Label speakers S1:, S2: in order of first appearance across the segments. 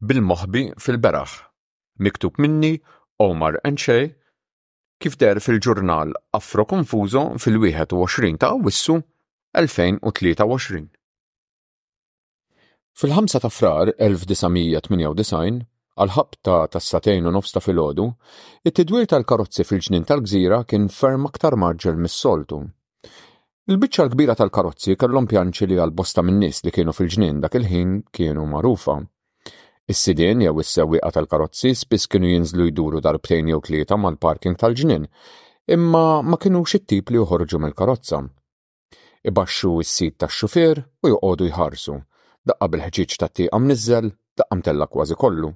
S1: bil-moħbi fil-beraħ, miktub minni, Omar Enshe, kif deher fil-ġurnal Afroconfuso fil-21 ta' Awwissu 2023. Fil-5 ta' Frar 1998, għall-ħabta tas-sagħtejn u nofs ta' filgħodu, it-tidwir tal-karozzi fil-ġnien tal-gżira kien ferm aktar mgħaġġel mis-soltu. Il-biċċa l-kbira tal-karozzi kellhom pjanċi li għal bosta min-nies li kienu fil-ġnien dak il-ħin kienu magħrufa. Is-sidien jew is-sewwieqa tal-karozzi spiss kienu jinżlu jduru darbtejn jew tlieta mal-parking tal-ġnien, imma ma kinux it-tip li joħorġu mill-karozza. Ibaxxu s-sid tax-xufier u joqogħdu jħarsu. Daqqa bil-ħġieġ tat-tieqa mniżżel, daqqa mtella' kważi kollu.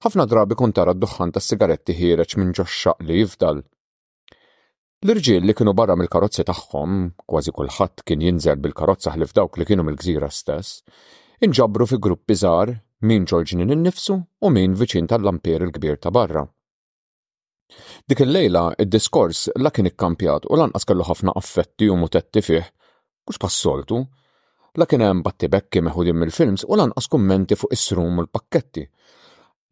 S1: Ħafna drabi kont tara d-duħħan tas-sigaretti ħiereġ minn ġox-xaqq li jifdal. L-irġiel li kienu barra mill-karozzi tagħhom, kważi kulħadd kien jinżel bil-karozza ħlief dawk li kienu mill-gżira stess, inġabru fi gruppi żgħar, min ġol-ġnien innifsu u min viċin tal-lampier il-kbir ta' barra. Dik il-lejla id-diskors la kien ikkampjat u lanqas kellu ħafna affetti u mutetti fih Mhux bħas-soltu, la kien hemm battibekki meħudin mill-films u lanqas kummenti fuq is-srum u l-pakketti.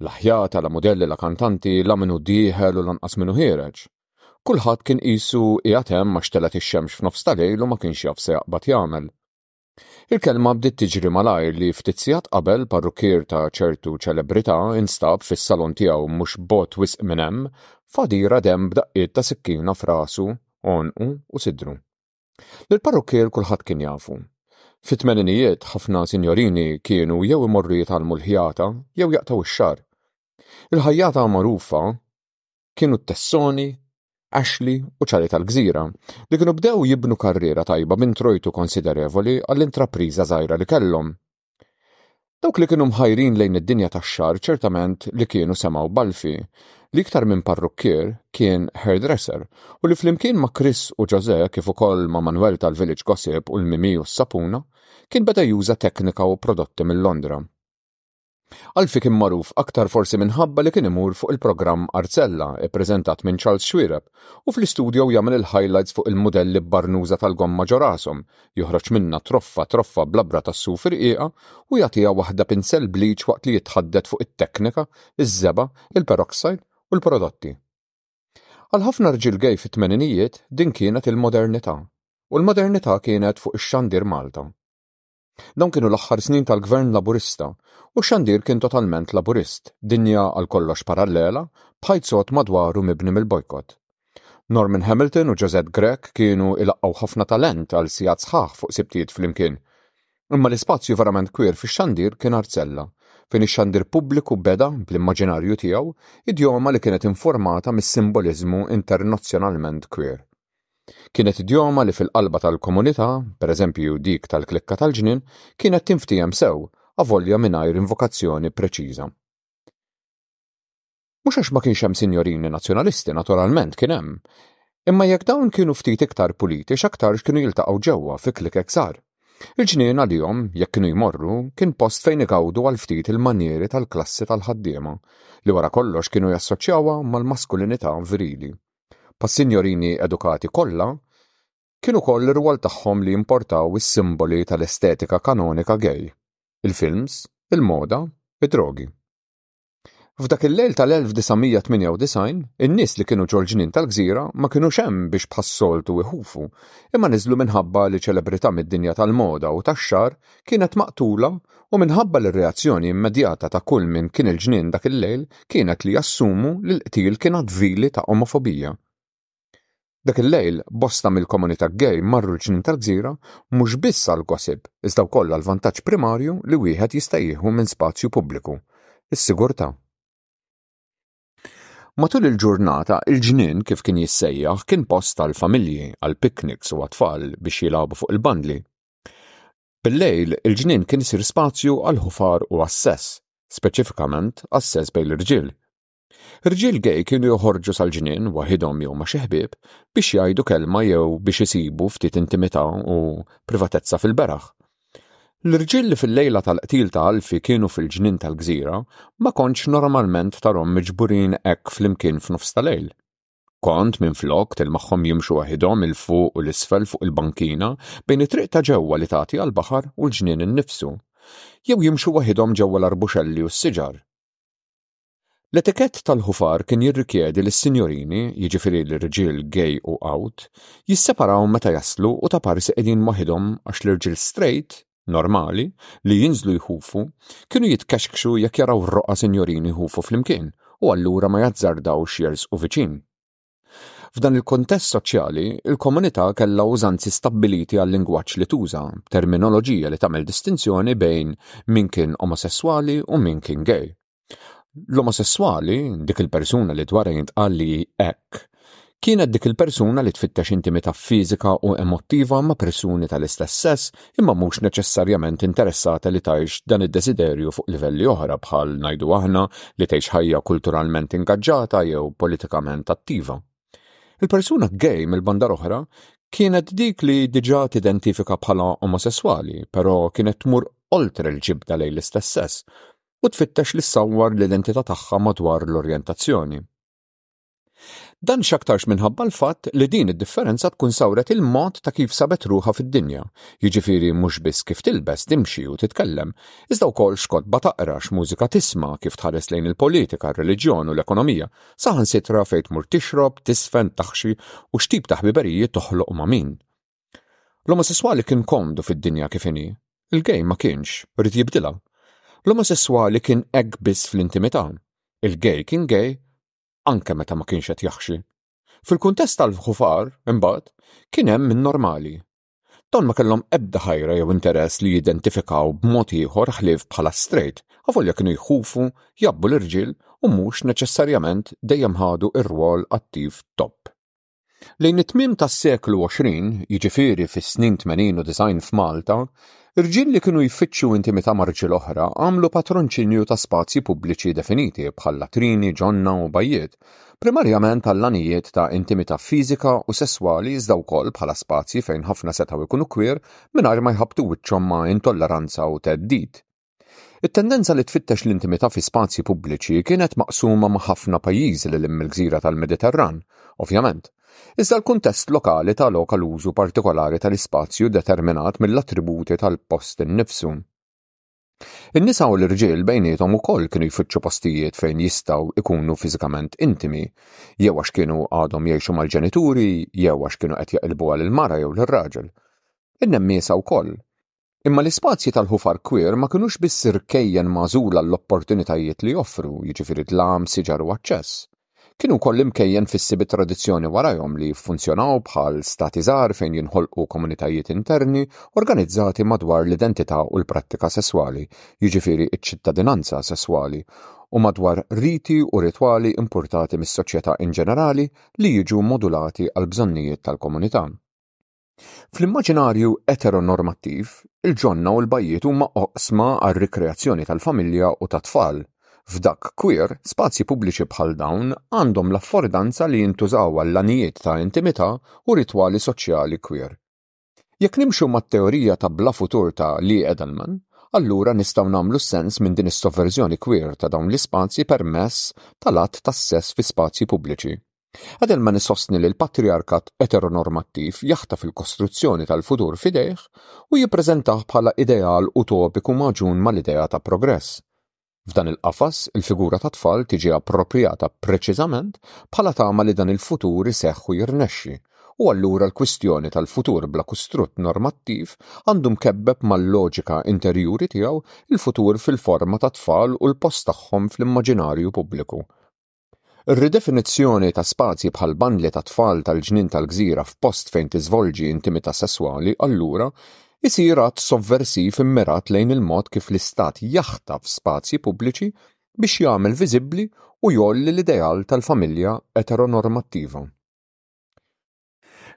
S1: La ħjata, la mudelli, la kantanti, la min hu dieħel u lanqas min hu ħiereġ. Kulħadd kien qisu qiegħed hemm għax telgħet ix-xemx f'nofs ta' lejl u ma kienx jaf se jaqbad jagħmel. Il-kelma bdiet tiġri malajr li ftit sigħat qabel parrukkier ta' ċertu ċelebrità instab fis-salon tiegħu mhux bogħod wisq minn hemm, f'għadira demm b'daqqiet ta' sikkina f'rasu, għonqu u sidru. Lill-parrukkier kulħadd kien jafu. Fit-tmeninijiet ħafna sinjorini kienu jew imorru jitgħallmu l-ħjata jew jaqtgħu x-xagħar. Il-ħajjata magħrufa kienu t-Tessoni, Ashley u Ċali tal-Gżira, li kienu bdew jibnu karriera tajba b'introjtu konsiderevoli għall-intrapriża żgħira li kellhom. Dawk li kienu mħajrin lejn id-dinja tax-xagħar ċertament li kienu semgħu b'Alfi, li iktar minn parrukkier kien hairdresser u li flimkien ma' Chris u José kif ukoll ma' Manuel tal-Village Gossip u l-Mimi u s-Sapuna kien beda juża teknika u prodotti minn Londra. Alfi kien magħruf aktar forsi minħabba li kien imur fuq il-programm Arzella ippreżentat minn Charles Xuereb u fl-istudjow jagħmel il-highlights fuq il-mudelli b'barnuża tal-gomma ġo rashom Joħroġ minnha troffa troffa b'labra tas-suf irqiqa u jagħtiha waħda pinsell bleach waqt li jitħaddet fuq it-teknika, iż-żebgħa, il-peroxide u l-prodotti. Għal ħafna rġiel gay fit-tmeninijiet din kienet il-modernità u l-modernità kienet fuq ix-xandir Malta. Dawn kienu l-aħħar snin tal-Gvern Laburista u x-xandir kien totalment Laburist, dinja għal kollox parallela, b'ħajt sod madwaru mibni mill-bojkott. Norman Hamilton u Josette Grech kienu ilaqqgħu ħafna talent għal sigħat sħaħ fuq sibtijiet flimkien. Imma l-ispazju verament kwier fix-xandir kien Arcella, fejn ix-xandir pubbliku beda, bl-immaġinarju tiegħu, idjoma li kienet informata mis-simboliżmu internazzjonalment kwier. Kienet idjoma li fil-qalba tal-komunità, pereżempju dik tal-klikka tal-ġnien, kienet tinftiehem sew, avolja mingħajr invokazzjoni preċiża. Mhux għax ma kienx hemm sinjorini nazzjonalisti, naturalment kien hemm. Imma jekk dawn kienu ftit iktar puliti x'aktarx kienu jiltaqgħu ġewwa fi klikek żgħar. Il-ġnien għalihom, jekk kienu jmorru, kien post fejn igawdu għal ftit il-manjieri tal-klassi tal-ħaddiema, li wara kollox kienu jassoċjawha mal-maskulinità virili. Pas-sinjorini edukati kollha, kien ukoll ir-rwol tagħhom li jimportaw is-simboli tal-estetika kanonika gay, il-films, il-moda, id-drogi. F'dak il-lejl tal-1998, in-nies li kienu ġol-ġnien tal-gżira ma kinux hemm biex bħas-soltu jħufu, imma niżlu minħabba li ċelebrità mid-dinja tal-moda u tax-xagħar kienet maqtula u minħabba li r-reazzjoni immedjata ta' kull min kien il-ġnien dak il-lejl kienet li jassumu li l-qtil kien att vili ta' omofobija. Dak il-lejl, bosta mill-komunità gay marru l-ġnien tal-gżira mhux biss għall-gossip iżda wkoll għall-vantaġġ primarju li wieħed jista' jieħu minn spazju pubbliku, is-sigurtà. Matul il-ġurnata, il-ġnien, kif kien jissejjaħ, kien post għall-familji, għall-pikniks u għat-tfal biex jilagħbu fuq il-bandli. Bil-lejl, il-ġnien kien isir spazju għall-ħufar u għas-sess, speċifikament għas-sess bejn l-irġiel. Rġiel gay kienu joħorġu sal-ġnien waħidhom jew ma' xi ħbieb biex jgħidu kelma jew biex isibu ftit intimità u privatezza fil-beraħ. L-irġiel li fil-lejla tal-qtil ta' Alfie kienu fil-ġnien tal-gżira ma kontx normalment tarhom miġburin hekk flimkien f'nofs ta' lejl. Kont, minflok, tilmagħhom jimxu waħidhom 'il fuq u 'l isfel fuq il-bankina bejn it-triq ta' ġewwa li tagħti għall-baħar u l-ġnien innifsu, jew jimxu waħidhom ġewwa l-arbuxelli u s-siġar. L-etikett tal-ħufar kien jirrikjedi li s-sinjorini, jiġifieri l-irġiel gay u out, jisseparaw meta jaslu u ta' pars iqegħdin waħidhom għax l-irġiel straight, normali, li jinżlu jħufu, kienu jitkexkxu jekk jaraw roqgħa sinjorini jħufu flimkien u allura ma jazzardawx jersqu viċin. F'dan il-kuntest soċjali, il-komunità kellha użanzi stabbiliti għal lingwaġġ li tuża, terminoloġija li tagħmel distinzjoni bejn min kien omosesswali u min kien gay. L-omosesswali, dik il-persuna li dwarha jintqal li hekk, kienet dik il-persuna li tfittex intimità fiżika u emottiva ma' persuni tal-istess sess imma mhux neċessarjament interessata li tgħix dan id-desiderju fuq livelli oħra bħal ngħidu aħna li tgħix ħajja kulturalment ingaġġata jew politikament attiva. Il-persuna gay mill-banda l-oħra kienet dik li diġà tidentifika bħala omosessuali, però kienet tmur oltre l-ġibda lejn l-istess sess u tfittex li ssawwar l-identità tagħha madwar l-orjentazzjoni. Dan x'aktarx minħabba l-fatt li din id-differenza tkun sawret il-mod ta' kif sabet ruħha fid-dinja, jiġifieri mhux biss kif tilbes, timxi u titkellem, iżda wkoll x'kotba taqra, x'mużika tisma', kif tħares lejn il-politika, r-reliġjon u l-ekonomija, saħansitra fejn tmur tixrob, tiżfen, taħxi u x'tip ta' ħbiberijiet toħloq ma' min. L-omosesswali kien komdu fid-dinja kif inhi, il-gay ma kienx, rrid jibdilha. L-omosesswali kien hekk biss fl-intimità, il-gay kien gay anke meta ma kienx qed jaħxi. Fil-kuntest tal-ħufar, imbagħad, kien hemm min normali. Dawn ma kellhom ebda ħajra jew interess li jidentifikaw b'mod ieħor ħlief bħala straight, avolja kienu jħufu, jgħabbu l-irġiel u mhux neċessarjament dejjem ħadu r-rwol attiv top. Lejn it-tmiem tas-seklu 20, jiġifieri fis-snin 80 u 90 f'Malta, irġiel li kienu jfittxu intimità ma' rġiel oħra għamlu patronċinju ta' spazji pubbliċi definiti bħal latrini, ġonna u bajjiet, primarjament għall-għanijiet ta' intimità fiżika u sesswali iżda wkoll bħala spazji fejn ħafna setgħu jkunu kwier mingħajr ma jħabbtu wiċċhom ma' intolleranza u theddid. It-tendenza li tfittex l-intimità fi spazji pubbliċi kienet maqsuma ma' ħafna pajjiżi lil hemm mill-gżira tal-Mediterran, ovvjament, iżda l-kuntest lokali ta lok għal użu partikolari tal-ispazju determinat mill-attributi tal-post innifsu. In-nisa u l-irġiel bejniethom ukoll kienu jfittxu postijiet fejn jistgħu jkunu fiżikament intimi, jew għax kienu għadhom jgħixu mal-ġenituri, jew għax kienu qed jaqilbuha lill-mara jew lir-raġel. In-nemmiesa wkoll Imma l-ispazji tal-ħufar kwier ma kinux biss irkejjen magħżul għall-opportunitajiet li joffru, jiġifieri dlam, siġar u aċċess. Kienu wkoll imkejjen fissi bit-tradizzjoni warajhom li jiffunzjonaw bħal stati żgħar fejn jinħolqu komunitajiet interni organizzati madwar l-identità u l-prattika sesswali, jiġifieri ċ-ċittadinanza sesswali, u madwar riti u ritwali impurtati mis-soċjetà inġenerali li jiġu modulati għall-bżonnijiet tal-komunità. Fl-immaġinarju eteronormattiv, il-ġonna u l-bajjiet huma oqsma għar-rikreazzjoni tal-familja u tat-tfal. F'dak queer, spazji pubbliċi bħal dawn għandhom l-affordanza li jintużaw għall-għanijiet ta' intimità u ritwali soċjali queer. Jekk nimxu mat-teorija ta' bla futur ta' Lee Edelman, allura nistgħu nagħmlu sens minn din is-sovverżjoni queer ta' dawn l-ispazji permess tal-att tas-sess fi spazji pubbliċi. Għadel ma nisostni li l-patriarkat eteronormattiv jaħtaf il-kostruzzjoni tal-futur fidejh u jippreżentah bħala ideal utopiku maġun mal-idea ta' progress. F'dan il-qafas, il-figura ta' tfal tiġi appropriata preċiżament bħala tama li dan il-futur iseħħ u jirnexxi, u allura l-kwistjoni tal-futur bla kustrutt normattiv għandu mkebbeb mal-loġika interjuri tiegħu il-futur fil-forma ta' tfal u l-post tagħhom fl-immaġinarju pubbliku. Ir-ridefinizzjoni ta' spazji bħal bandli tat-tfal tal-ġnien tal-gżira f'post fejn tiżvolġi intimità sesswali allura jsir att sovversiv immirat lejn il-mod kif l-Istat jaħtaf spazji pubbliċi biex jagħmel viżibbli u jgħolli l-ideal tal-familja eteronormattiva.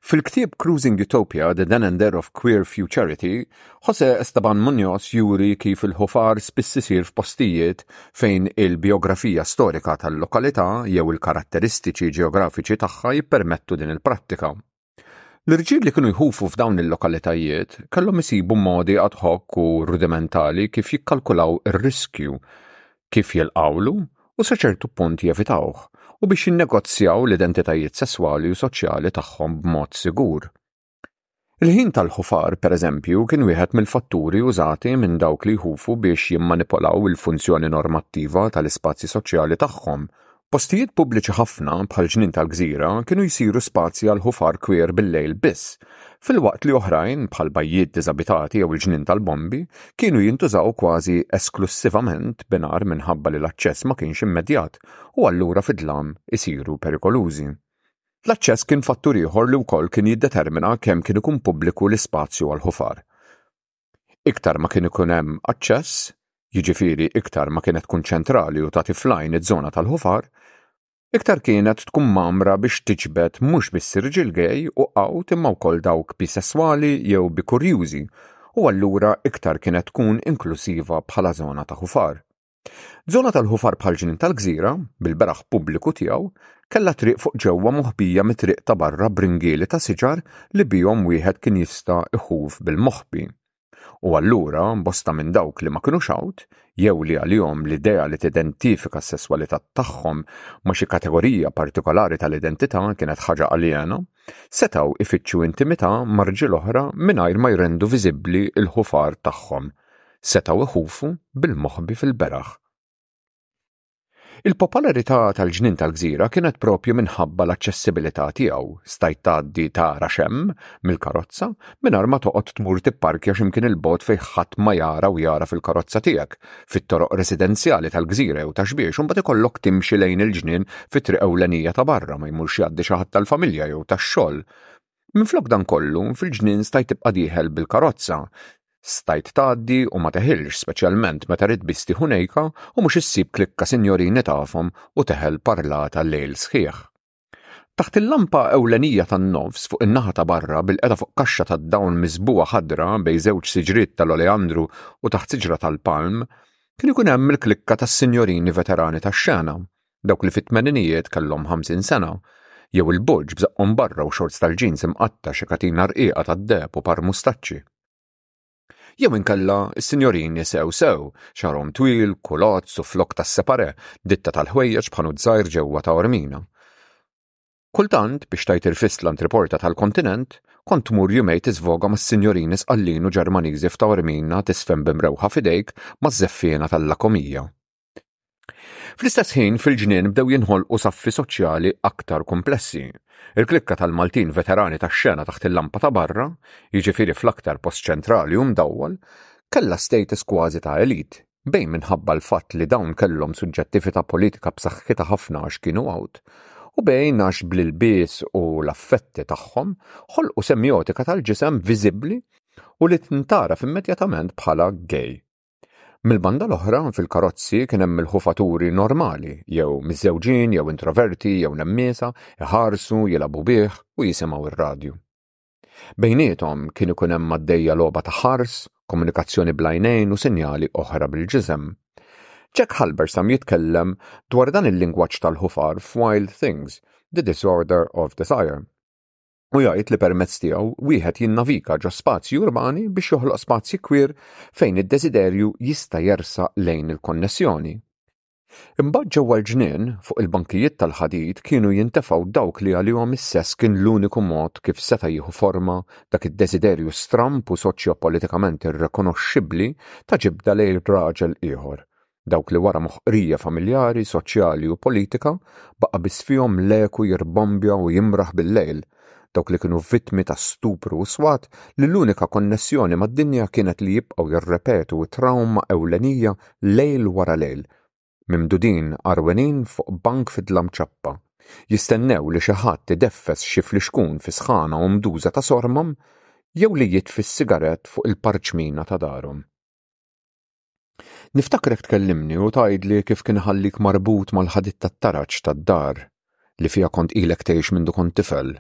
S1: Fil-ktieb Cruising Utopia, The Then and There of Queer Futurity, Jose Esteban Munoz juri kif il-ħufar spiss isir f'postijiet fejn il-biografija storika tal-lokalità jew il-karatteristiċi ġeografiċi tagħha jippermettu din il-prattika. L-irġiel li kienu jħufu f'dawn il-lokalitajiet kellhom isibu modi ad hoc u rudimentali kif jikkalkulaw ir-riskju kif jilqgħulu u sa ċertu punt jevitawh, u biex jinnegozjaw l-identitajiet sesswali u soċjali tagħhom b'mod sigur. Il-ħin tal-ħufar, pereżempju, kien wieħed mill-fatturi użati minn dawk li jħufu biex jimmanipolaw il-funzjoni normattiva tal-ispazji soċjali tagħhom Postijiet pubbliċi ħafna, bħal ġnien tal-gżira, kienu jsiru spazji għal ħufar kwier bil-lejl biss, filwaqt li oħrajn, bħal bajjiet diżabitati jew il-ġnien tal-bombi, kienu jintużaw kważi esklussivament b'inhar minħabba li l-aċċess ma kienx immedjat u allura fid-dlam isiru perikolużi. L-aċċess kien fattur ieħor li wkoll kien jiddetermina kemm kien ikun pubbliku l-ispazju għall-ħufar. Iktar ma kien ikun hemm aċċess, jiġifieri iktar ma kienet tkun ċentrali u tagħti fl-għajn iż-żona tal-ħufar, iktar kienet tkun mgħammra biex tiġbed mhux biss irġiel gay u għawt imma wkoll dawk bisesswali jew bikurjużi u allura iktar kienet tkun inklusiva bħala żona ta' ħufar. Żona tal-ħufar bħal ġnien tal-gżira, bil-beraħ pubbliku tiegħu, kellha triq fuq ġewwa moħbija mit-triq ta' barra b'ringieli ta' siġar li bihom wieħed kien jista' jħuf bil-moħbi. U allura, bosta minn dawk li ma kinux għawd, jew li għalihom l-idea li tidentifika s-sesswalità tagħhom ma' xi kategorija partikolari tal-identità kienet ħaġa aljena, setgħu jfittxu intimità ma' rġiel oħra mingħajr ma jrendu viżibbli l-ħufar tagħhom setgħu jħufu bil-moħbi fil-beraħ. Il-popolarità tal-ġnien tal-gżira kienet propju minħabba l-aċċessibilità tiegħu, stajt tgħaddi tara xemm mill-karozza mingħajr ma toqgħod tmur tipparkja x'imkien il-bogħod fejn ħadd ma jara u jara fil-karozza tiegħek fit-toroq residenzjali tal-gżira jew ta' xbiex u mbagħad ikollok timxi lejn il-ġnien fit-triq ewlenija ta' barra ma jmurx jgħaddi xi ħadd tal-familja jew tax-xogħol Minflok dan kollu, fil-ġnien stajt tibqa' dieħel bil-karozza. Stajt tgħaddi u ma teħilx speċjalment meta ridt biss tieħu nejka u mhux issib klikka sinjorini tafhom u teħel parlata lejl sħiħ. Taħt il-lampa ewlenija tan-nofs fuq in-naħa ta' barra bilqiegħda fuq kaxxa tad-dawn miżbugħa ħadra bejn żewġ siġriet tal-oleandru u taħt siġra tal-palm, kien ikun hemm il-klikka tas-sinjorini veterani tax-xena, Dawk li fit-tmeninijiet kellhom 50 sena, jew il-bulġ b'żaqqhom barra u xorts tal-ġins imqatta xi katina rqiqa tad-deheb u par mustaċċi. Jew inkella s-sinjorini sew sew, xarhom twil, kulozz u flok tas-separe, ditta tal-ħwejjeġ b'ħanut żgħir ġewwa ta' Ormina. Kultant biex tajt irfiss l-antriporta tal-kontinent, kont tmur jumej tiżvoga mas-sinjorini sqallin u Ġermaniżi f'Taormina tisfem bimrewħa f'idejk maż-żeffiena tal-lakomija. Fl-istess ħin fil-ġnien bdew jinħolqu saffi soċjali aktar komplessi. Il-klikka tal-Maltin veterani tax-xena taħt il-lampa ta' barra, jiġifieri fl-aktar post ċentrali u mdawwal, kellha status kważi ta' elit, bejn minħabba l-fatt li dawn kellhom suġġettività politika b'saħħitha ħafna għax kienu għawd, u bejn għax bl-ilbies u l-affetti tagħhom ħolqu semjotika tal-ġisem viżibbli u li tintgħaraf immedjatament bħala gay. Mill-banda l-oħra, fil-karozzi kien hemm il-ħufaturi normali, jew miżżewġin, jew introverti, jew nemmiesa, iħarsu, jilagħbu bih u jisimgħu r-radju. Bejniethom kien ikun hemm għaddejja logħba ta' ħars, komunikazzjoni blajnejn u sinjali oħra bil-ġisem. Jack Halberstam jitkellem dwar dan il-lingwaġġ tal-ħufar f'Wild Things, The Disorder of Desire. u jgħid li permezz tiegħu wieħed jinnavika ġo spazji urbani biex joħloq spazji kwir fejn id-desiderju jista' jersa lejn il-konnessjoni. Imbagħad ġewwa l-ġnien, fuq il-bankijiet tal-ħadid kienu jintefgħu dawk li għalihom is-sess kien l-uniku mod kif seta' jieħu forma dak id-desiderju stramp u soċjopolitikament irrekonoxxibbli ta' ġibda lejn raġel ieħor. Dawk li wara moħqrija familjari, soċjali u politika baqa' biss fihom l-eku jirbombja u jimraħ bil-lejl, dawk li kienu vittmi ta' stupru u swat li l-unika konnessjoni mad-dinja kienet li jibqgħu jirrepetu t-trawma ewlenija lejl wara lejl, mimdudin għarwenin fuq bank fid-dlam ċappa, jistennew li xi ħadd ideffes xi flixkun fi sħana umduża ta' sormhom jew li jitfi s-sigarett fuq il-parċmina ta' darhom. Niftakrek tkellimni u tgħidli kif kien ħallik marbut mal-ħadid tat-taraġ tad-dar li fiha kont ilek tgħix mindu kont tifel,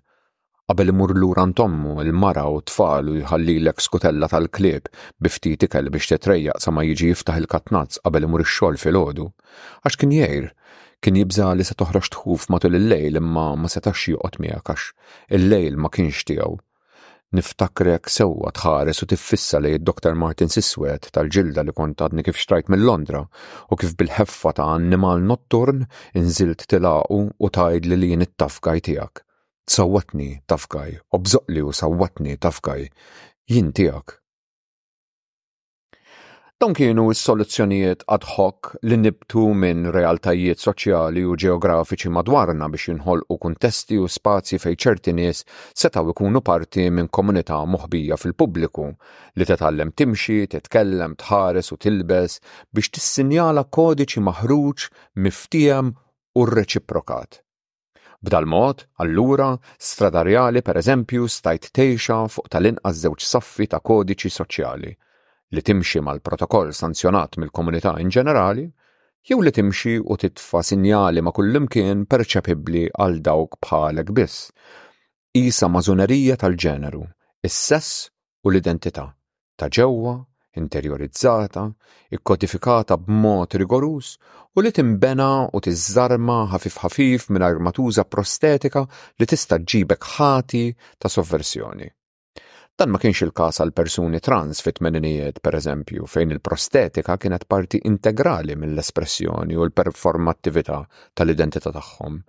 S1: qabel imur lura għand ommu, il-mara u t-tfal u jħallilek skutella tal-klieb bi ftit ikel biex titrejjaq sa ma jiġi jiftaħ il-katnazz qabel imur ix-xogħol filgħodu. Għax kien jgħir, kien jibża' li se toħroġ tħuf matul il-lejl imma ma setax joqgħod miegħek għax il-lejl ma kienx tiegħu Niftakrek sewwa tħares u tiffissa lejn id-Doktor Martens iswed tal-ġilda li kont għadni kif xtrajt minn Londra u kif bil-ħeffa ta' annimal notturn inżilt tilgħaqu u tgħidli li jien it-tafgaj tiegħek. Sawwatni, tafgaj, obżoqli u sawwatni, tafgaj. Jien tiegħek. Dawn kienu s-soluzzjonijiet ad hoc li nibtu minn realtajiet soċjali u ġeografiċi madwarna biex jinħolqu kuntesti u spazji fejn ċerti nies setgħu jkunu parti minn komunità moħbija fil-pubbliku li titgħallem timxi, titkellem, tħares u tilbes biex tissinjala kodiċi maħruġ, miftiehem u rreċiprokat. B'dal mod, allura, stradarjali pereżempju stajt tgħixha fuq tal-inqas żewġ saffi ta' kodiċi soċjali, li timxi mal-protokoll sanzjonat mill-komunità in ġenerali, jew li timxi u titfa' sinjali ma' kullimkien perċepibbli għal dawk bħalek biss. Qisha mażunerija tal-ġeneru, is-sess u l-identità. ta' ġewwa, interjorizzata, ikkodifikata b'mod rigoruż u li tinbena u tiżżarma ħafif ħafif mingħajr ma tuża prostetika li tista' ġġibek ħati ta' sovversjoni. Dan ma kienx il-każ għal persuni trans fit-tmeninijiet, pereżempju, fejn il-prostetika kienet parti integrali mill-espressjoni u l-performattività tal-identità tagħhom.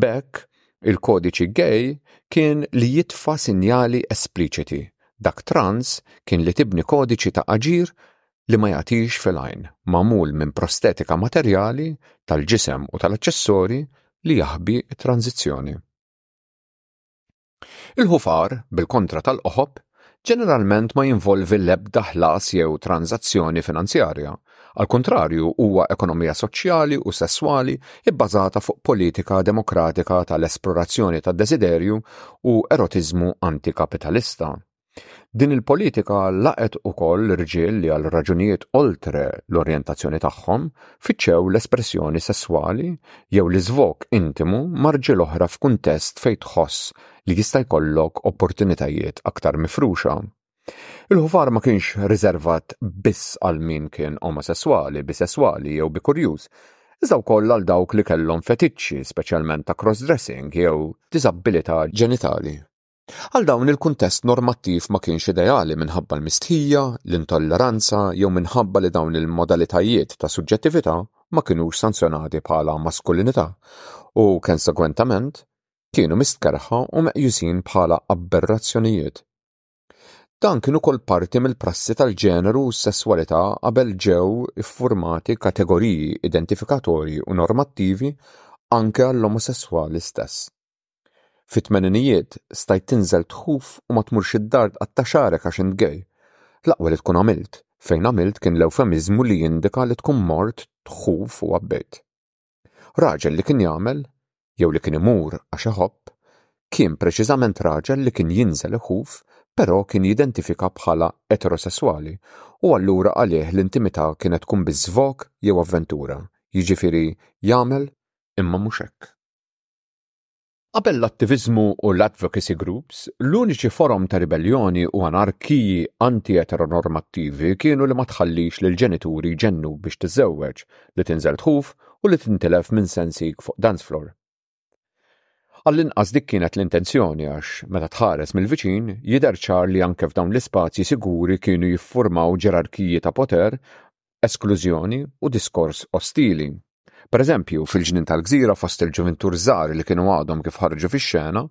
S1: B'hekk, il-kodiċi gay kien li jitfa' sinjali espliċiti Dak trans kien li tibni kodiċi ta' aġir li ma jagħtix fil-għajn, magħmul minn prostetika materjali, tal-ġisem u tal-aċċessorji li jaħbi t-tranżizzjoni. Il-ħufar, bil-kontra tal-qoħob, ġeneralment ma jinvolvi l-ebda ħlas jew tranżazzjoni finanzjarja, Għal kuntrarju huwa ekonomija soċjali u sesswali bbażata fuq politika demokratika tal-esplorazzjoni tad-desiderju u erotiżmu antikapitalista. Din il-politika laqet ukoll irġiel li għal raġunijiet oltre l-orjentazzjoni tagħhom fittxew l-espressjoni sesswali jew l-iżvok intimu ma' rġiel oħra f'kuntest fejn tħoss li jista' jkollok opportunitajiet aktar mifruxa. Il-ħufar ma kienx riservat biss għal min kien omosesswali, bisesswali jew bikurjuż, iżda wkoll għal dawk li kellhom fetiċċi, speċjalment ta' cross-dressing jew diżabbilità ġenitali. Għal dawn il-kuntest normattiv ma kienx ideali minħabba l-mistħija, l-intolleranza jew minħabba li dawn il-modalitajiet ta' suġġettività ma kinux sanzjonati bħala maskulinità u, kensegwentament, kienu mistkerrħa u meqjusin bħala abberrazzjonijiet. Dan kien ukoll parti mill-prassi tal-ġeneru u s-sesswalità qabel ġew iffurmati kategoriji identifikatorji u normattivi anke għall-omosesswali stess. Fit-tmeninijiet stajt tinżel tħuf u ma tmurx id-dar tqatta' xagħrek għax int gay. L-aqwa li tkun għamilt, fejn għamilt kien l-ewfemiżmu li jindika li tkun mort tħuf u għabbejt. Raġel li kien jagħmel, jew li kien imur għax iħobb, kien preċiżament raġel li kien jinżel iħuf però kien jidentifika bħala eterosesswali u allura għalih l-intimità kienet tkun biss żvog jew avventura, jiġifieri jagħmel imma mhux hekk. Qabel l-attiviżmu u l-advocacy groups, l-uniċi forom ta' ribelljoni u anarkiji anti-eteronormattivi kienu li ma tħallix lill-ġenituri jġennu biex tiżżewweġ, li tinżel tħuf u li tintilef minn sensik fuq dance floor. Għall-inqas dik kienet l-intenzjoni għax meta tħares mill-viċin jidher ċar li anke f'dawn l-ispazji siguri kienu jiffurmaw ġerarkiji ta' poter esklużjoni u diskors ostili. Pereżempju, fil-ġnien tal-gżira fost il-ġuvintur żgħar li kienu għadhom kif ħarġu fix-xena,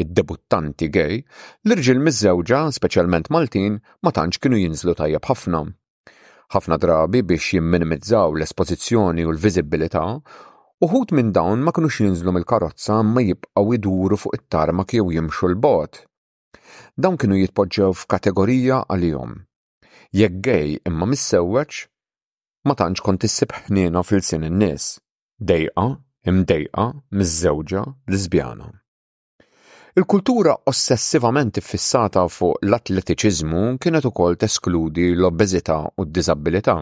S1: id-debuttanti gay, l-irġiel miżżewġa, speċjalment Maltin, ma tantx kienu jinżlu tajjeb ħafna. Ħafna drabi biex jimminimizzaw l-espożizzjoni u l-viżibbilità, uħud minn dawn ma kinux jinżlu mill-karozza imma jibqgħu jduru fuq it-tarmak jew jimxu 'l bogħod. Dawn kienu jitpoġġew f'kategorija għalihom. Jekk gay imma missewweġ, ma tantx kont issib ħniena f'ilsien in-nies. Dejqa, imdejqa, miżżewġa, liżbjana. Il-kultura ossessivament iffissata fuq l-atletiċiżmu kienet ukoll teskludi l-obeżità u d-diżabbilità.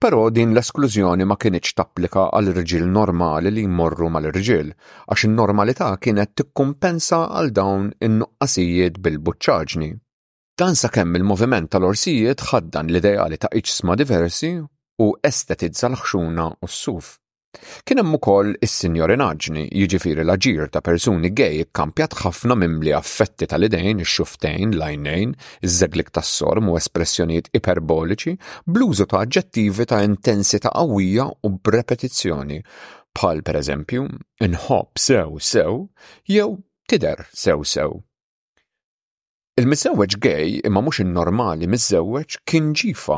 S1: Però din l-esklużjoni ma kinitx tapplika għal irġiel normali li jmorru mal-irġiel, għax in-normalità kienet tikkumpensa għal dawn in-nuqqasijiet bil-buċċaġni. Dan sakemm il-moviment tal-orsijiet ħaddan l-ideali ta' iġsma diversi u estetizza l-ħxuna u s-suf. Kien hemm ukoll is-sinjorinaġni, jiġifieri l-aġir ta' persuni gej ikkampjat ħafna mimli affetti tal-idejn, ix-xufftejn, l-għajnejn, iż-żeglik tas-sorm u espressjonijiet iperboliċi bl-użu ta' aġġettivi ta' intensità qawwija u b'repetizzjoni, bħal pereżempju, inħobb sew sew jew tidher sew sew. Il-miżżewweġ gay, imma mhux in-normali miżżewweġ, kien ġifa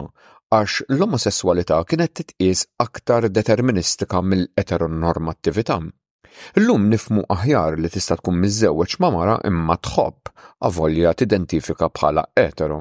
S1: għax l-omosesswalità kienet titqies aktar deterministika mill-eteronormattività. Illum nifhmu aħjar li tista' tkun miżżewweġ ma' mara imma tħobb, avolja tidentifika bħala etero.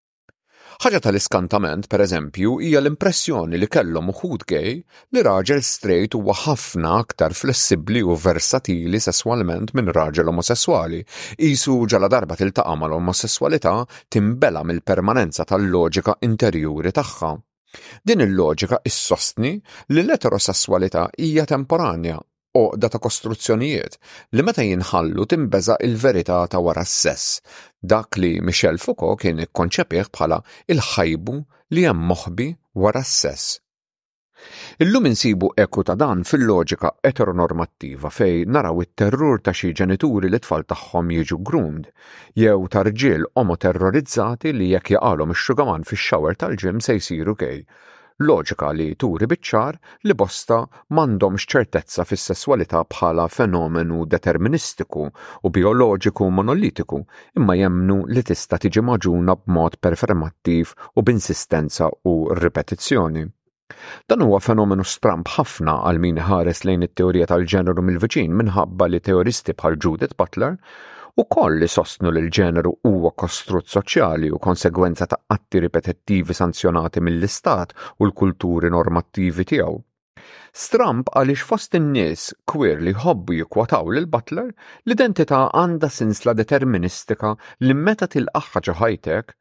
S1: Ħaġa tal-iskantament, pereżempju, hija l-impressjoni li kellhom uħud gay li raġel straight huwa ħafna aktar flessibbli u versatili sesswalment minn raġel omosesswali, qisu ġaladarba tiltaqa' mal-omosesswalità tinbela' mill-permanenza tal-loġika interjuri tagħha. Din il-loġika issostni li l-eterosesswalità hija temporanja, għoqda ta' kostruzzjonijiet, li meta jinħallu tinbeża' il-verità ta' wara s-sess, dak li Michel Foucault kien ikkonċepih bħala l-ħajbu li hemm moħbi wara s-sess. Illum insibu eku ta' dan fil-loġika eteronormattiva fejn naraw it-terrur ta' xi ġenituri li t-tfal tagħhom jiġu groomed, jew ta' rġiel omoterrorizzati li jekk jaqalhom ix-xugaman fix-shower tal-gym se jsiru gay, loġika li turi biċ-ċar li bosta m'għandhomx ċertezza fis-sesswalità bħala fenomenu deterministiku u bijoloġiku monolitiku imma jemmnu li tista' tiġi magħġuna b'mod perfermattiv u b'insistenza u ripetizzjoni. Dan huwa fenomenu stramb ħafna għal min iħares lejn it-teorija tal-ġeneru mill-viċin minħabba li teoristi bħal Judith Butler ukoll li sostnu li l-ġeneru huwa kostrutt soċjali u konsegwenza ta' atti ripetittivi sanzjonati mill-istat u l-kulturi normattivi tiegħu. Stramb għaliex fost in-nies kwir li jħobbu jikkwataw lil Butler, l-identità għandha sinsla deterministika li meta tilqaħħa ġo ħajtek,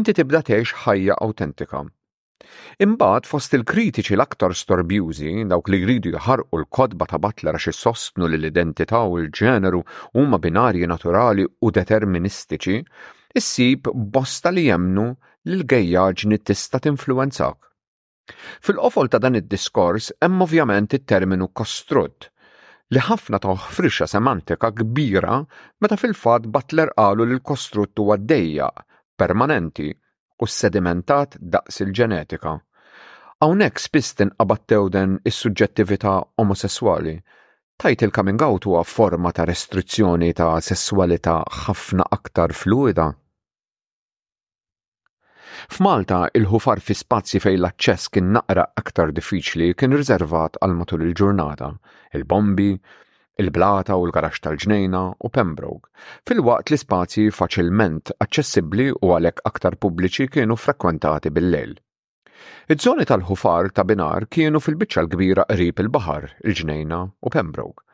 S1: inti tibda tgħix ħajja awtentika. Imbagħad fost il-kritiċi l-aktar storbjużi, dawk li jridu jħarqu l-kotba ta' Butler għax isostnu li l-identità u l-ġeneru huma binarji naturali u deterministiċi, issib bosta li jemmnu li l-gejjaġni tista' tinfluwenzak. Fil-qofol ta' dan id-diskors hemm ovvjament it-terminu kostrutt, li ħafna tawh frixa semantika kbira meta fil-fatt Butler qalu li l-kostrutt huwa dejjaq, permanenti u ssedimentat daqs il-ġenetika. Hawnhekk spiss tinqabad tewden is-suġġettività omosesswali. Tgħid il-coming out huwa forma ta' restrizzjoni ta' sesswalità ħafna aktar fluwida. F'Malta, il-ħufar fi spazji fejn l-aċċess kien naqra aktar diffiċli kien riservat għal matul il-ġurnata, il-bombi, il-blata u l-garaxx tal-ġnejna u Pembroke, filwaqt li spazji faċilment aċċessibbli u għalhekk aktar pubbliċi kienu ffrekwentati bil-lejl. Iż-żoni tal-ħufar ta' Binar kienu fil-biċċa l-kbira qrib il-baħar, il-ġnejna u Pembroke.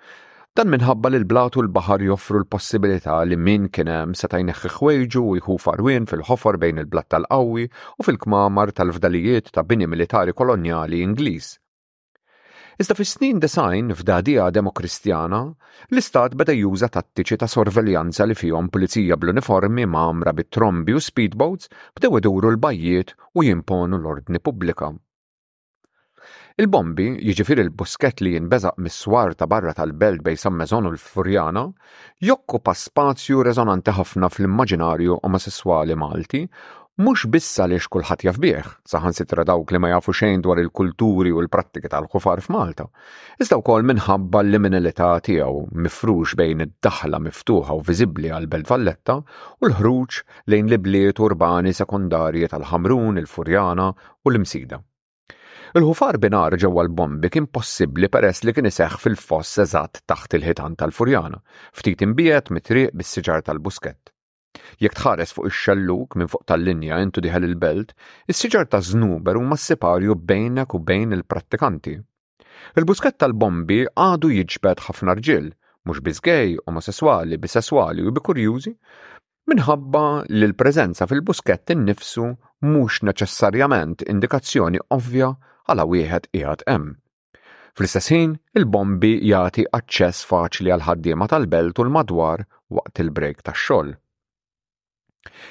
S1: Dan minħabba li l-blat u l-baħar joffru l-possibilità li min kien hemm seta' jneħħi ħwejġu u jħu farwien fil-ħofor bejn il-blat tal-qawwi u fil-kmamar tal-fdalijiet ta' bini militari kolonjali Ingliż. Iżda fis-snin design f'dadija demokristjana, l-istat beda juża tattiċi ta' sorveljanza li fihom pulizija bl-uniformi mgħammra bit-trombi u speedboats bdew iduru l-bajjiet u jimponu l-ordni pubblika. Il-bombi, jiġifieri l-buskett li jinbeżaq mis-swar ta' barra tal-belt bejn San Mezon u l-Furjana, jokkupa spazju reżonanti ħafna fl-immaġinarju omosesswali Malti, mhux biss għaliex kulħadd jaf bih, saħansitra dawk li ma jafu xejn dwar il-kulturi u l-prattiki tal-ħufar f'Malta, iżda wkoll minħabba l-liminalità tiegħu mifrux bejn id-daħla miftuħa u viżibbli għall-Belt Valletta u l-ħruġ lejn l-ibliet urbani sekondarji tal-Ħamrun, il-Furjana u l-Imsida. Il-ħufar binar ġewwa l-bombi kien possibbli peress li kien iseħħ fil-foss eżatt taħt il-ħitan tal-Furjana, ftit imbiegħed mit-triq bis-siġar tal-buskett. Jekk tħares fuq ix-xellug minn fuq tal-linja intu diħel il-belt, is-siġar ta' żnuber huma s-siparju bejnek u bejn il-prattikanti. Il-buskett tal-bombi għadu jiġbed ħafna rġiel, mhux biss gej, omosesswali, bisesswali u bikurjużi, minħabba li l-preżenza fil-buskett innifsu mhux neċessarjament indikazzjoni ovvja għala wieħed qiegħed hemm. Fl-istess ħin, il-bombi jagħti aċċess faċli għal ħaddiema tal-belt u l-madwar waqt il-break tax-xogħol.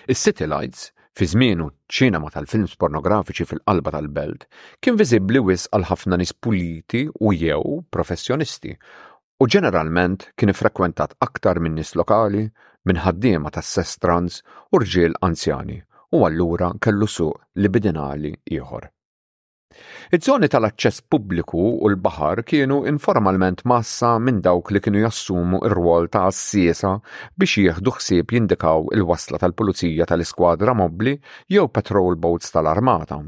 S1: Is-city lights Fi żmienu, ċinema tal-films pornografiċi fil-qalba tal-belt kien viżibbli wis għal ħafna nies puliti u jew professjonisti, u ġeneralment kien iffrekwentat aktar minn nies lokali, minn ħaddiema tas-sess trans u rġiel anzjani u allura kellu suq libidinali ieħor. Iż-żoni tal-aċċess pubbliku u l-baħar kienu informalment mgħassa minn dawk li kienu jassumu r-rwol ta' għassiesa biex jieħdu ħsieb jindikaw il-wasla tal-pulizija tal-iskwadra mobbli jew patrol boats tal-armata.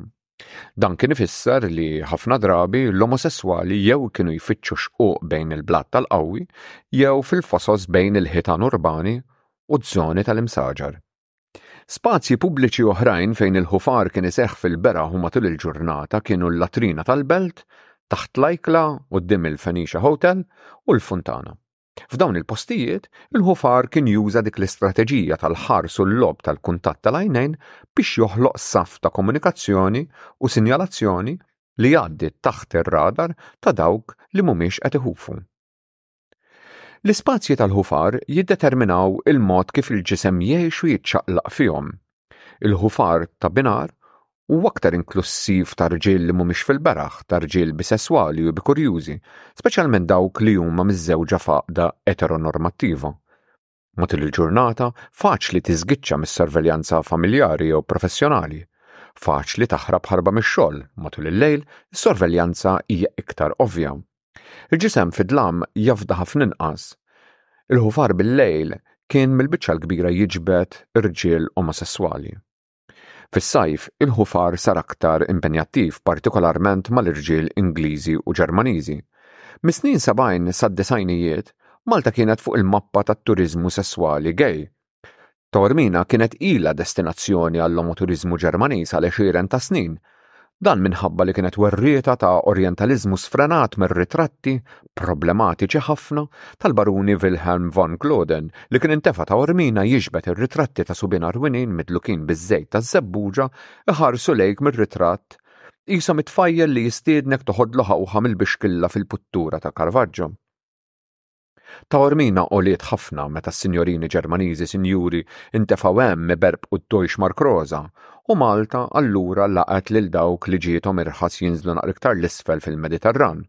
S1: Dan kien ifisser li ħafna drabi l-omosesswali jew kienu jfittxu xquq bejn il-blat tal-qawwi jew fil-fosos bejn il-ħitan urbani u z-zoni tal-imsaġar. Spazji pubbliċi oħrajn fejn il-ħufar kien iseħħ fil-beraħ u matul il-ġurnata kienu l-latrina tal-belt, taħt l-ajkla quddiem il-Fenicia Hotel u l-funtana. F'dawn il-postijiet, il-ħufar kien juża dik l-istrateġija tal-ħars u l-lob tal-kuntatt tal-għajnejn biex joħloq saff ta' komunikazzjoni u sinjalazzjoni li jgħaddi taħt ir-radar ta' dawk li mhumiex qed iħufu. L-ispazji tal-ħufar jiddeterminaw il-mod kif il-ġisem jgħix u jiċċaqlaq fihom Il-ħufar ta' binhar huwa aktar inklussiv ta' rġiel li mhumiex fil-beraħ, ta' rġiel bisesswali u bikurjużi, speċjalment dawk li huma miżżewġa f'għaqda eteronormattiva. Matul il-ġurnata, faċli tiżgiċċa mis-sorveljanza familjari jew professjonali. Faċli taħrab ħarba mix-xogħol, matul il-lejl, is-sorveljanza hija iktar ovvja. Il-ġisem fid-dlam jafda ħafna inqas. Il-ħufar bil-lejl kien mill-biċċa l-kbira jiġbed irġiel omosesswali. Fis-sajf, il-ħufar sar aktar impenjattiv, partikolarment mal-irġiel Ingliżi u Ġermaniżi. Mis-snin 70 sad-disgħinijiet, Malta kienet fuq il-mappa tat-turiżmu sesswali gay Taormina kienet ilha destinazzjoni għall-omoturiżmu Ġermaniż għal għexieren ta' snin. Dan minħabba li kienet werrieta ta' orjentaliżmu sfrenat mir-ritratti, problematiċi ħafna, tal-baruni Wilhelm von Gloden li kien intefa' Taormina jixbet ir-ritratti ta' subien Arwinin midlukin biż-żejt taż-żebbuġa iħarsu lejk mir-ritratt qishom it-tfajjel li jistiednek toħodlu ħawħa mill-bixkilla fil-puttura ta' Caravaggio. Taormina għoliet ħafna meta s-sinjorini Ġermaniżi sinjuri ntefgħu hemm iberbqu d-dojx markroża u Malta allura laqgħet lil dawk li ġiethom irħas jinżlu naqra iktar 'l isfel fil-Mediterran.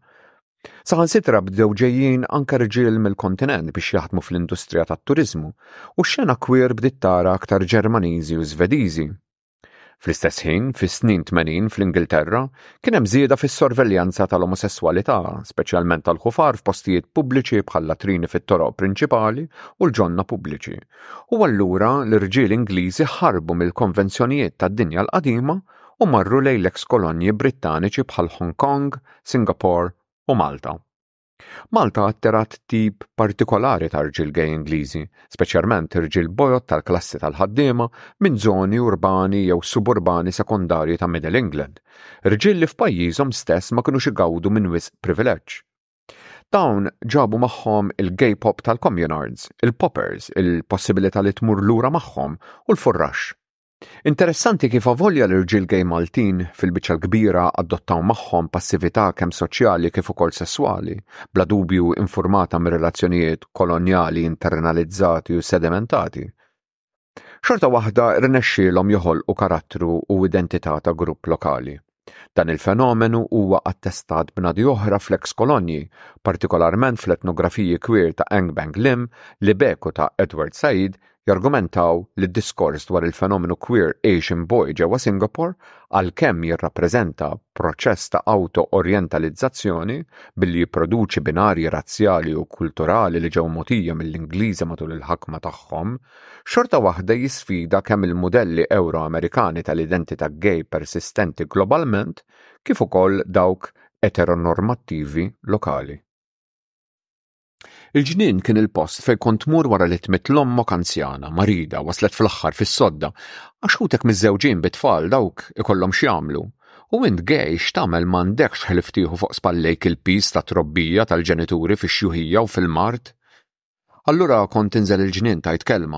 S1: Saħansitra bdew ġejjin anke rġiel mill-kontinent biex jaħdmu fl-industrija tat-turiżmu u x-xena kwier bdiet tara aktar Ġermaniżi u Żvediżi. Fl-istess ħin, fis-snin 80 fl-Ingilterra, kien hemm żieda fis-sorveljanza tal-omosesswalità, speċjalment tal-ħufar f'postijiet pubbliċi bħal latrini fit-toroq prinċipali u l-ġonna pubbliċi. U allura l-irġiel Ingliżi ħarbu mill-konvenzjonijiet tad-dinja l-qadima u marru lejn l-eks kolonji Brittaniċi bħal Hong Kong, Singapore u Malta. Malta atterat tip partikolari ta' rġiel gay Ingliżi, speċjalment irġiel bojod tal-klassi tal-ħaddiema minn żoni urbani jew suburbani sekondarji ta' Middle England, rġiel li f'pajjiżhom stess ma kinux igawdu minn wisq privileġġ. Dawn ġabu magħhom il-gay pop tal-communards, il-poppers, il-possibilità li tmur lura magħhom u l-furrax. Interessanti kif avolja l-irġiel gay Maltin fil-biċċa l-kbira adottaw magħhom passività kemm soċjali kif ukoll sesswali, bla dubju infurmata mir relazzjonijiet kolonjali internalizzati u sedimentati. Xorta waħda rnexxielhom joħolqu karattru u identità ta' grupp lokali. Dan il-fenomenu huwa attestat bnadi oħra fl-eks kolonji, partikolarment fl-etnografiji queer ta' Engbang Lim, Libek u ta' Edward Said jargumentaw li d-diskors dwar il-fenomenu queer Asian boy ġewwa Singapore, għalkemm jirrappreżenta proċess ta' awto-orjentalizzazzjoni billi jipproduċi binarji razzjali u kulturali li ġew mogħtija mill-Ingliża matul il-ħakma tagħhom, xorta waħda jisfida kemm il-mudelli Ewro-Amerikani tal-identità gay persistenti globalment kif ukoll dawk eteronormattivi lokali. Il-ġnien kien il-post fejn kont tmur wara li tmitt l-ommok anzjana, marida, waslet fl-aħħar fis-sodda, għax ħutek miżżewġin bi tfal dawk ikollhom x'jagħmlu, u int gay x'tagħmel m'għandekx ħlief tieħu fuq spallejk il-piż tat-trobbija tal-ġenituri fix-xjuħija u fil-mard? Allura kont tinżel il-ġnien tgħid kelma.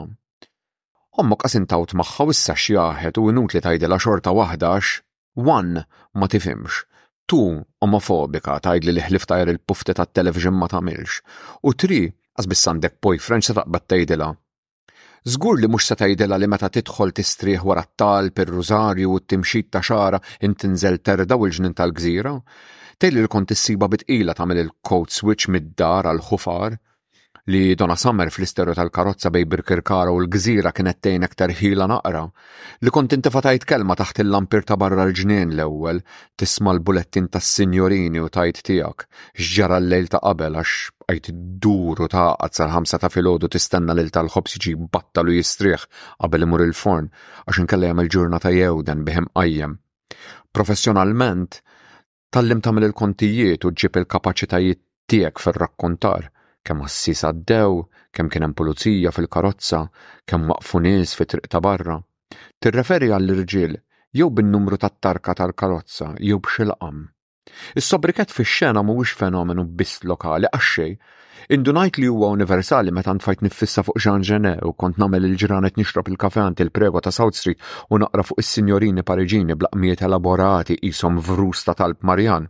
S1: Ommok qas intawt magħha u issa xjaħet u inutli tgħidilha xorta waħda għax one ma tifhimx, two omofobika tgħidli li ħlief tgħajjar il-pufti tat-television ma tagħmilx, u three qas biss għandek boyfriend x'se taqbad tgħidilha. Żgur li mhux se tgħidilha li meta tidħol tistrieħ wara t-talb, ir-rużarju u t-timxit ta' xagħarha int tinżel terda' u l-ġnien tal-gżira. Tgħidli li kont issibha bi tqila tagħmel il-code switch mid-dar għall-ħufar, li Donna Summer fl-isterjo tal-karozza bejn Birkirkara u l-gżira kienet tgħinek terħilha naqra, Li kont inti fatajt kelma taħt il-lampir ta' barra l-ġnien l-ewwel, tisma' l-bulettin tas-sinjorini u tgħid tiegħek, x'ġara l-lejl ta' qabel għax bqajt iddur u tgħaqqad sal-ħamsa ta' filgħodu tistenna lil tal-ħobż jiġi jbattal u jistrieħ qabel imur il-forn għax inkella jagħmel ġurnata jewden bih imqajjem. Professjonalment, Tgħallim tagħmel il-kontijiet u ġġib il-kapaċitajiet tiegħek fir-rakkontar, kemm għassies għaddew, kemm kien hemm pulizija fil-karozza, kemm waqfu nies fi triq ta' barra. Tirreferi għall-irġiel jew bin-numru tat-tarka tal-karozza jew b'xi laqam. Is-sobriket fix-xena mhuwiex fenomenu biss lokali għax xejn Indunajt li huwa universali meta ntfajt niffissa fuq Jean Genet u kont nagħmel il-ġranet nixrob il-kafe għand il-prego ta' South Street u naqra fuq is-sinjorini Pariġini blaqmiet elaborati qishom vrus ta' talb Marjan.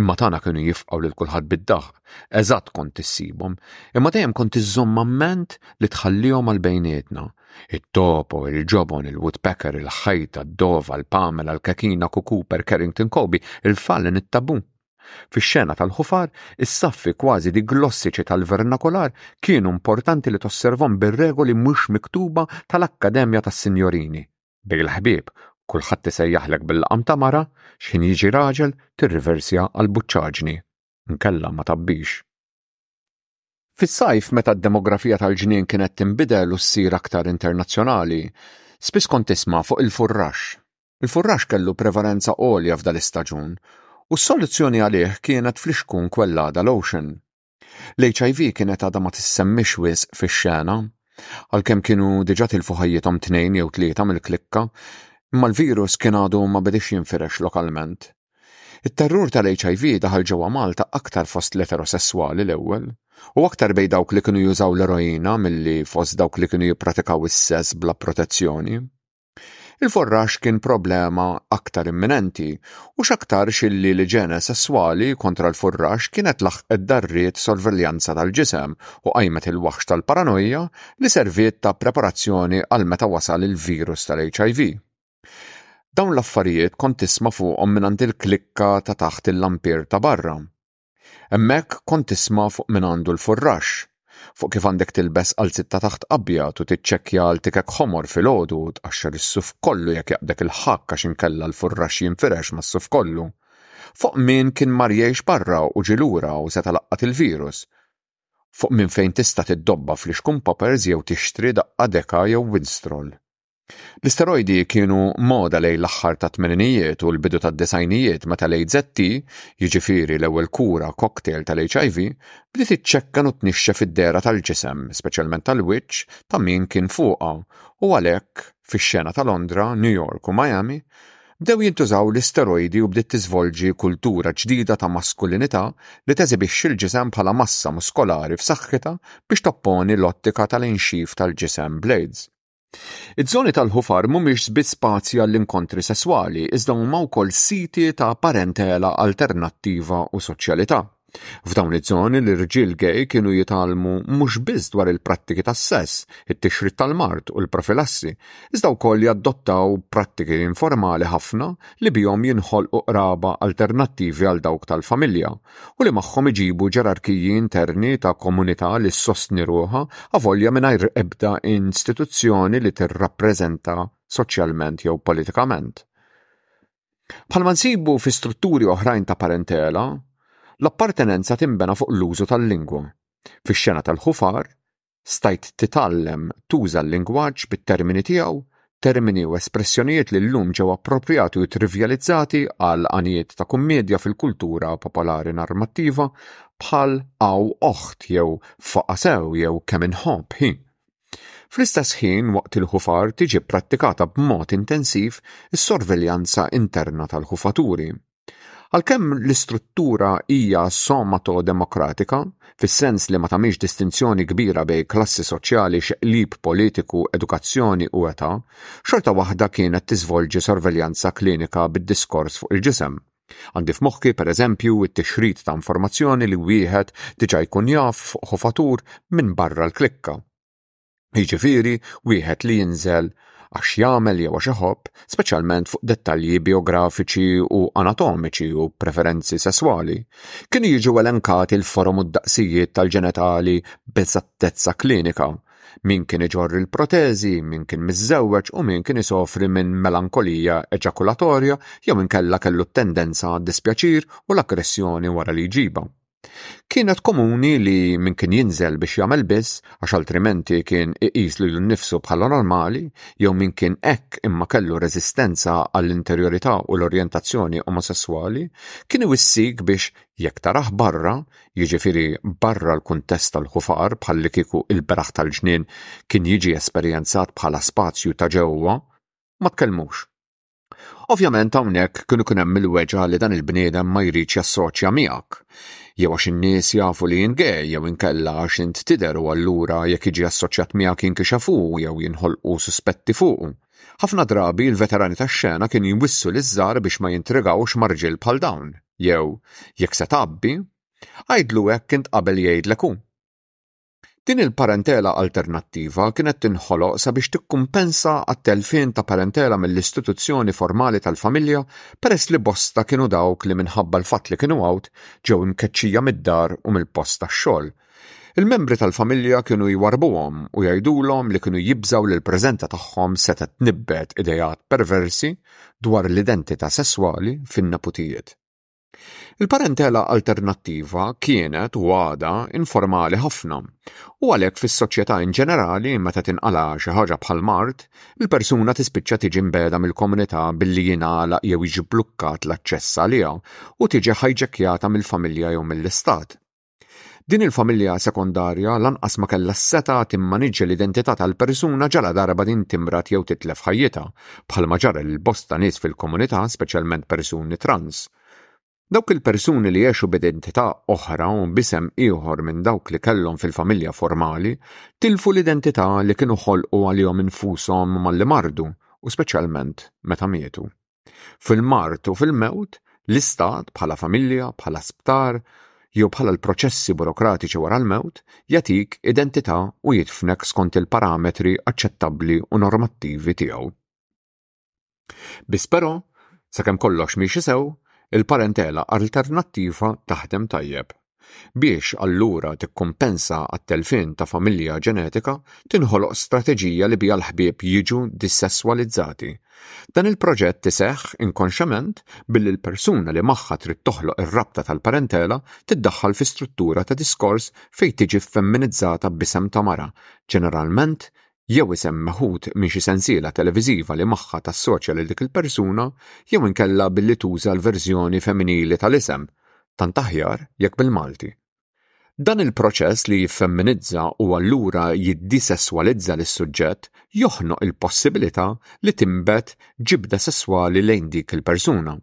S1: Imma tagħna kienu jifqgħu lil kulħadd bid-daħq. Eżatt kont issibhom, imma dejjem kont iżżomm amment li tħallihom għal bejnietna. It-topo, il-ġobon, il-woodpecker, il-ħajta, d-dova, l-pamela, l-kekina, kukuper, Carrington Kobe, il-fallen, it-tabu. Fix-xena tal-ħufar, is-saffi kważi diglossiċi tal-vernakolar kienu importanti li tosservom bir-regoli mhux miktuba tal-Akkademja tas-Sinjorini. Bejn il-ħbieb, kulħadd isejjaħlek bil-laqam ta' mara, x'ħin jiġi raġel, tirriversja għall-buċċaġni. Nkella ma tabbix. Fis-sajf meta d-demografija tal-ġnien kienet tinbidel u ssir aktar internazzjonali, spiss kont tisma' fuq il-furrax. Il-furrax kellu prevalenza għolja f'dan l-istaġun u s-soluzzjoni għalih kienet fl-ixkun kwellada lotion. L-HIV kienet għadha ma tissemmix wisq fix-xena. Għalkemm kienu diġà tilfu ħajjithom tnejn jew tlieta mill-klikka, imma l-virus kien għadu ma bediex jinfirex lokalment. It-terrur tal-HIV daħal ġewwa Malta aktar fost l-eterosesswali l-ewwel, u aktar bejn dawk li kienu jużaw l-eroina milli fost dawk li kienu jippratikaw is-sess bla protezzjoni. Il-forrax kien problema aktar imminenti u x'aktarx illi l-iġene sesswali kontra l-furrax kienet laħqet darriet sorveljanza tal-ġisem u qajmet il-waħx tal-paranojja li serviet ta' preparazzjoni għal meta wasal il-virus tal-HIV. Dawn l-affarijiet kont tisma' fuqhom mingħand il-klikka ta' taħt il-lampier ta' barra. Hemmhekk kont tisma' fuq min għandu l-furrax, fuq kif għandek tilbes qalziet ta' taħt abjad u tiċċekkja għal tikek ħomor filgħodu u tqaxxar is-suf kollu jekk jaqbdek il-ħakk għax inkella l-furrax jinfirex mas-suf kollu, fuq min kien mar jgħix barra u ġie lura u seta' laqqat il-virus, fuq min fejn tista' tiddobba fl-ixkun poppers jew tixtri daqqa Deka jew Winstrol. L-isterojdi kienu moda lejn l-aħħar tat-tmeninijiet u l-bidu tad-disgħinijiet meta l-AZT, jiġifieri l-ewwel kura cocktail tal-HIV, bdiet iċċekkan u tnixxef id-dehra tal-ġisem, speċjalment tal-wiċċ, ta' min kien fuqha u għalhekk, fix-xena ta' Londra, New York u Miami, bdew jintużaw l-isterojdi u bdiet tiżvolġi kultura ġdida ta' maskulinità li teżibixxi l-ġisem bħala massa muskolari f'saħħitha biex topponi l-ottika tal-inxif tal-ġisem bl-AIDS. Iż-żoni tal-ħufar mhumiex biss spazji għall-inkontri sesswali, iżda huma wkoll siti ta' parentela alternattiva u soċjalità. F'dawn iż-żoni l-irġiel gay kienu jitgħallmu mhux biss dwar il-prattiki tas-sess, it-tixrid tal-mard u l-profilassi, iżda wkoll jadottaw prattiki informali ħafna li bihom jinħolqu qraba alternattivi għal dawk tal-familja u li magħhom iġibu ġerarkiji interni ta' komunità li ssostni ruħha avolja mingħajr ebda instituzzjoni li tirrappreżenta soċjalment jew politikament. Bħalma nsibu fi strutturi oħrajn ta' parentela, l-appartenenza tinbena fuq l-użu tal-lingwa. Fix-xena tal-ħufar, stajt titgħallem tuża l-lingwaġġ bit-termini tiegħu, termini u espressjonijiet li llum ġew approprjati u trivjalizzati għal għanijiet ta' kummedja fil-kultura popolari narmattiva bħal aw oħt jew foqha sew jew kemm inħobb hi. Fl-istess ħin, waqt il-ħufar tiġi pprattikata b'mod intensiv is-sorveljanza interna tal-ħufaturi. Għalkemm l-istruttura hija somatodemokratika, fis-sens li ma tagħmilx distinzjoni kbira bejn klassi soċjali, x'qlib politiku, edukazzjoni u età, xorta waħda kienet tiżvolġi sorveljanza klinika bid-diskors fuq il-ġisem. Għandi f'moħħi, pereżempju, it-tixrid ta' informazzjoni li wieħed diġà jkun jaf fuq ħofatur minn barra l-klikka. jiġifieri wieħed li jinżel għax jagħmel jew għax iħobb, speċjalment fuq dettalji biografiċi u anatomiċi u preferenzi sesswali, kienu jiġu elenkati l-forom u d-daqsijiet tal-ġenitali b'eżattezza klinika. Min kien iġorr il-proteżi, min kien miżżewweġ u min kien isofri minn melankolija eġakulatorja jew inkella kellu t-tendenza għad-dispjaċir u l-aggressjoni wara li jġibha. Kienet komuni li min kien jinżel biex jagħmel biss għax altrimenti kien iqis lilu nnifsu bħala normali jew min kien hekk imma kellu reżistenza għall-interjorità u l-orjentazzjoni omosesswali kien iwissik biex jekk tarah barra, jiġifieri barra l-kuntest tal-ħufar bħallikieku l-beraħ tal-ġnien kien jiġi esperjenzat bħala spazju ta' ġewwa, ma tkellmux. Ovvjament hawnhekk kien ikun hemm il-weġa li dan il-bniedem ma jridx jassoċja miegħek. Jew għax in-nies jafu li jien gay jew inkella għax int tidher u allura jekk jiġi assoċjat miegħek jinkixef hu jew jinħolqu suspetti fuqu. Ħafna drabi il-veterani tax-xena kienu jwissu liż-żgħar biex ma jintrigawx ma' rġiel bħal dawn. Jew, jekk se tgħabbi, għidlu hekk int qabel jgħidlek hu. Din il-parentela alternattiva kienet tinħoloq sabiex tikkumpensa għat-telfien ta' parentela mill-istituzzjoni formali tal-familja peress li bosta kienu dawk li minħabba l-fatt li kienu għawd ġew imkeċċija mid-dar u mill-post tax-xogħol. Il-membri tal-familja kienu jwarbuhom u jgħidulhom li kienu jibżgħu li l-preżenza tagħhom setgħet tnibbet ideat perversi dwar l-identità sesswali fin-neputijiet. Il-parentela alternattiva kienet u għada informali ħafna u għalhekk fis-soċjetà in ġenerali meta tinqala' xi ħaġa bħal mard, il-persuna tispiċċa tiġi mbegħda mill-komunità billi jingħalaq jew jiġi bblukkat l-aċċess għaliha u tiġi ħajġekkjata mill-familja jew mill-istat. Din il-familja sekondarja lanqas ma kellha s-setgħa timmaniġġja l-identità tal-persuna ġala darba din timrat jew titlef ħajjitha, bħalma ġara lil bosta nies fil-komunità, speċjalment persuni trans. Dawk il-persuni li għexu b'identità oħra u b'isem ieħor minn dawk li kellhom fil-familja formali tilfu l-identità li kienu ħolqu għalihom infushom malli mardu u speċjalment meta mietu. Fil-mard u fil-mewt, l-Istat, bħala familja, bħala sptar, jew bħala l-proċessi burokratiċi wara l-mewt, jagħtik identità u jidfnek skont il-parametri aċċettabbli u normattivi tiegħu. Biss però, sakemm kollox miexi sew, il-parentela alternattiva taħdem tajjeb. Biex, allura, tikkumpensa għat-telfien ta' familja ġenetika, tinħoloq strateġija li biha l-ħbieb jiġu dissesswalizzati. Dan il-proġett iseħħ inkonxjament billi l-persuna li magħha trid toħloq ir-rabta tal-parentela tiddaħħal fi struttura ta' diskors fejn tiġi ffemminizzata b'isem ta' mara, ġeneralment jew isem meħud minn xi sensiela televiżiva li magħha tassoċja lil dik il-persuna jew inkella billi tuża l-verżjoni femminili tal-isem, tant aħjar jekk bil-Malti. Dan il-proċess li jiffemminizza u allura jiddisesswalizza lis-suġġett joħnoq il-possibilità li tinbet ġibda sesswali lejn dik il-persuna.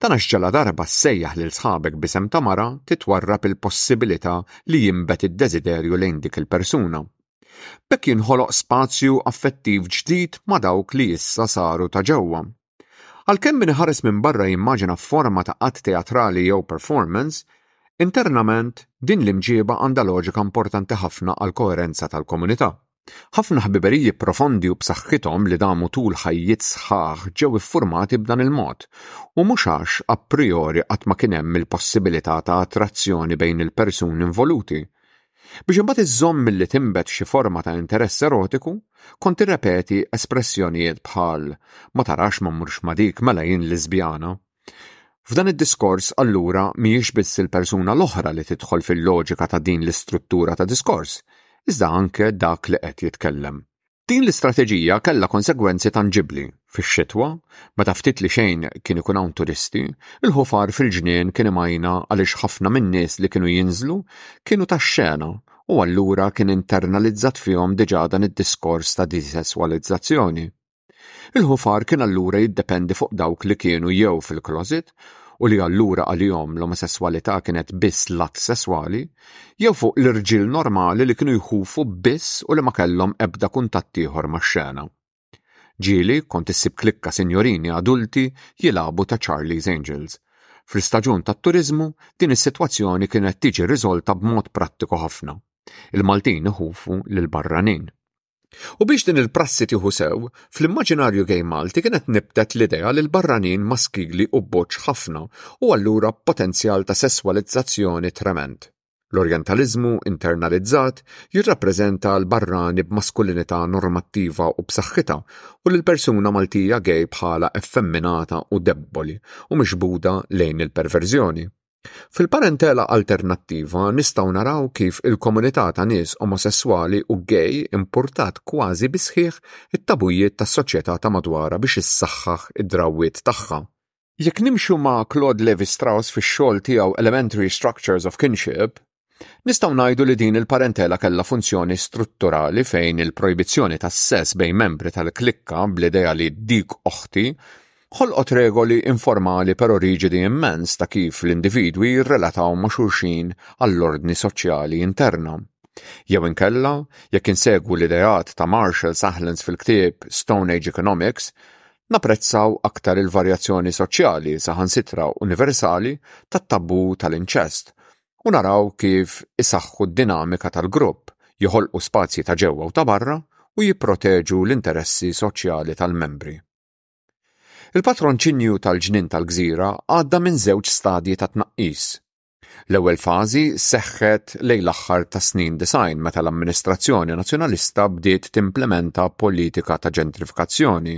S1: Dan għax ġala darba ssejjaħ lil sħabek b'isem ta' mara titwarrab il-possibilità li jinbet id-deżiderju lejn dik il-persuna. B'hekk jinħoloq spazju affettiv ġdid ma' dawk li issa saru ta' ġewwa. Għalkemm min iħares minn barra jimmaġina forma ta' att teatrali jew performance, internament din l-imġieba għandha loġika importanti ħafna għall-koerenza tal-komunità. Ħafna ħbiberiji profondi u b'saħħithom li damu tul ħajjiet sħaħ ġew iffurmati b'dan il-mod, u mhux għax a priori qatt ma kien hemm il-possibilità ta' attrazzjoni bejn il-persuni involuti, Biex imbagħad iżżomm milli tinbet xi forma ta' interess erotiku, kont tirrepeti espressjonijiet bħal ma tarax ma mmurx ma' dik mela jien liżbjana. F'dan id-diskors allura mhijiex biss il-persuna l-oħra li tidħol fil-loġika ta' din l-istruttura ta' diskors, iżda anke dak li qed jitkellem. Din l-istrateġija kellha konsegwenzi tanġibbli. Fix-xitwa, meta ftit li xejn kien ikun hawn turisti, il-ħufar fil-ġnien kien imgħajna għaliex ħafna min-nies li kienu jinżlu kienu tax-xena u allura kien internalizzat fihom diġà dan id-diskors ta' disesswalizzazzjoni. Il-ħufar kien allura jiddependi fuq dawk li kienu jew fil-closet u li allura għalihom l-omosesswalità kienet biss l-att sesswali, jew fuq l-irġiel normali li kienu jħufu biss u li ma kellhom ebda kuntatt ieħor max-xena. Ġieli kont issib klikka sinjorini adulti jilagħbu ta' Charlie's Angels. Fl-istaġun tat-turiżmu, din is-sitwazzjoni kienet tiġi riżolta b'mod prattiku ħafna. Il-Maltin iħufu lill-barranin. U biex din il-prassi tieħu sew, fl-immaġinarju gej Malti kienet nibtet l-idea li l-barranin maskili u boċ ħafna u allura potenzjal ta' sesswalizzazzjoni tremend. L-orjentaliżmu internalizzat jirrappreżenta l-barrani b'maskulinità normattiva u b'saħħitha u lill-persuna Maltija gej bħala effemminata u debboli u mixbuda lejn il-perverżjoni. Fil-parentela alternattiva nistgħu naraw kif il-komunità ta' nies omosesswali u gay importat kważi bisħiħ it-tabujiet tas-soċjetà ta' madwarha biex issaħħaħ id-drawwiet tagħha. Jekk nimxu ma' Claude Lévi-Strauss fix-xogħol tiegħu Elementary Structures of Kinship, Nistgħu ngħidu li din il-parentela kellha funzjoni strutturali fejn il-projbizzjoni tas-sess bejn membri tal-klikka bl-idea li dik oħti ħolqot regoli informali però riġidi immens ta' kif l-individwi jirrelataw ma' xulxin għall-ordni soċjali interna. Jew inkella, jekk insegwu l-ideat ta' Marshall Sahlins fil-ktieb Stone Age Economics, naprezzaw aktar il-varjazzjoni soċjali saħansitra universali tat-tabù tal-inċest u naraw kif isaħħu d-dinamika tal-grupp, joħolqu spazji ta' ġewwa u ta' barra u jipproteġu l-interessi soċjali tal-membri. Il-patronċinju tal-ġnien tal-gżira għadda minn żewġ stadji ta' tnaqqis. L-ewwel fażi seħħet lejn l-aħħar tas-snin 90 meta l-amministrazzjoni Nazzjonalista bdiet timplementa politika ta' ġentrifikazzjoni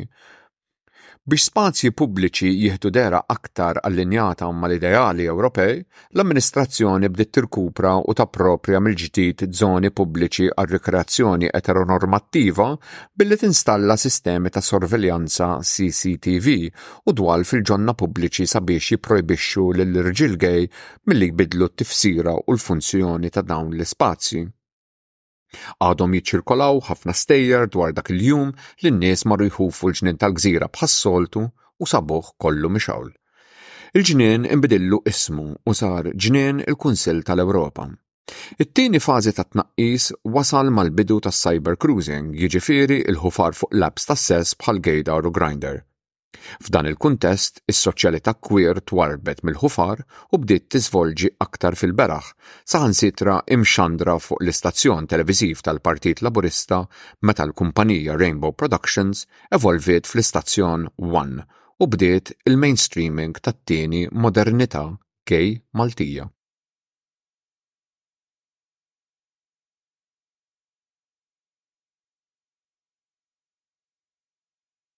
S1: Biex spazji pubbliċi jieħdu dehra aktar allinjata mal-ideali Ewropej, l-amministrazzjoni bdiet tirkupra u tapproprja mill-ġdid żoni pubbliċi għar-rikreazzjoni eteronormattiva billi tinstalla sistemi ta' sorveljanza CCTV u dwal fil-ġonna pubbliċi sabiex jipprojbixxu lill-irġiel gay milli jbiddlu t-tifsira u l-funzjoni ta' dawn l-ispazji. Għadhom jiċċirkolaw ħafna stejjer dwar dak il-jum li n-nies marru jħufu l-ġnien tal-gżira bħas-soltu u sabuh kollu mixawl. Il-ġnien inbidillu ismu u sar ġnien il-Kunsill tal-Ewropa. It-tieni fażi ta' tnaqqis wasal mal-bidu tas-cyber cruising, jiġifieri il-ħufar fuq l-apps tas-sess bħal Gaydar u Grindr. F'dan il-kuntest, is-soċjalità queer twarbet mill-ħufar u bdiet tiżvolġi aktar fil-beraħ, saħansitra imxandra fuq l-istazzjon televiżiv tal-Partit Laburista meta l-kumpanija Rainbow Productions evolviet fl-istazzjon One u bdiet il-mainstreaming tat-tieni modernità gay Maltija.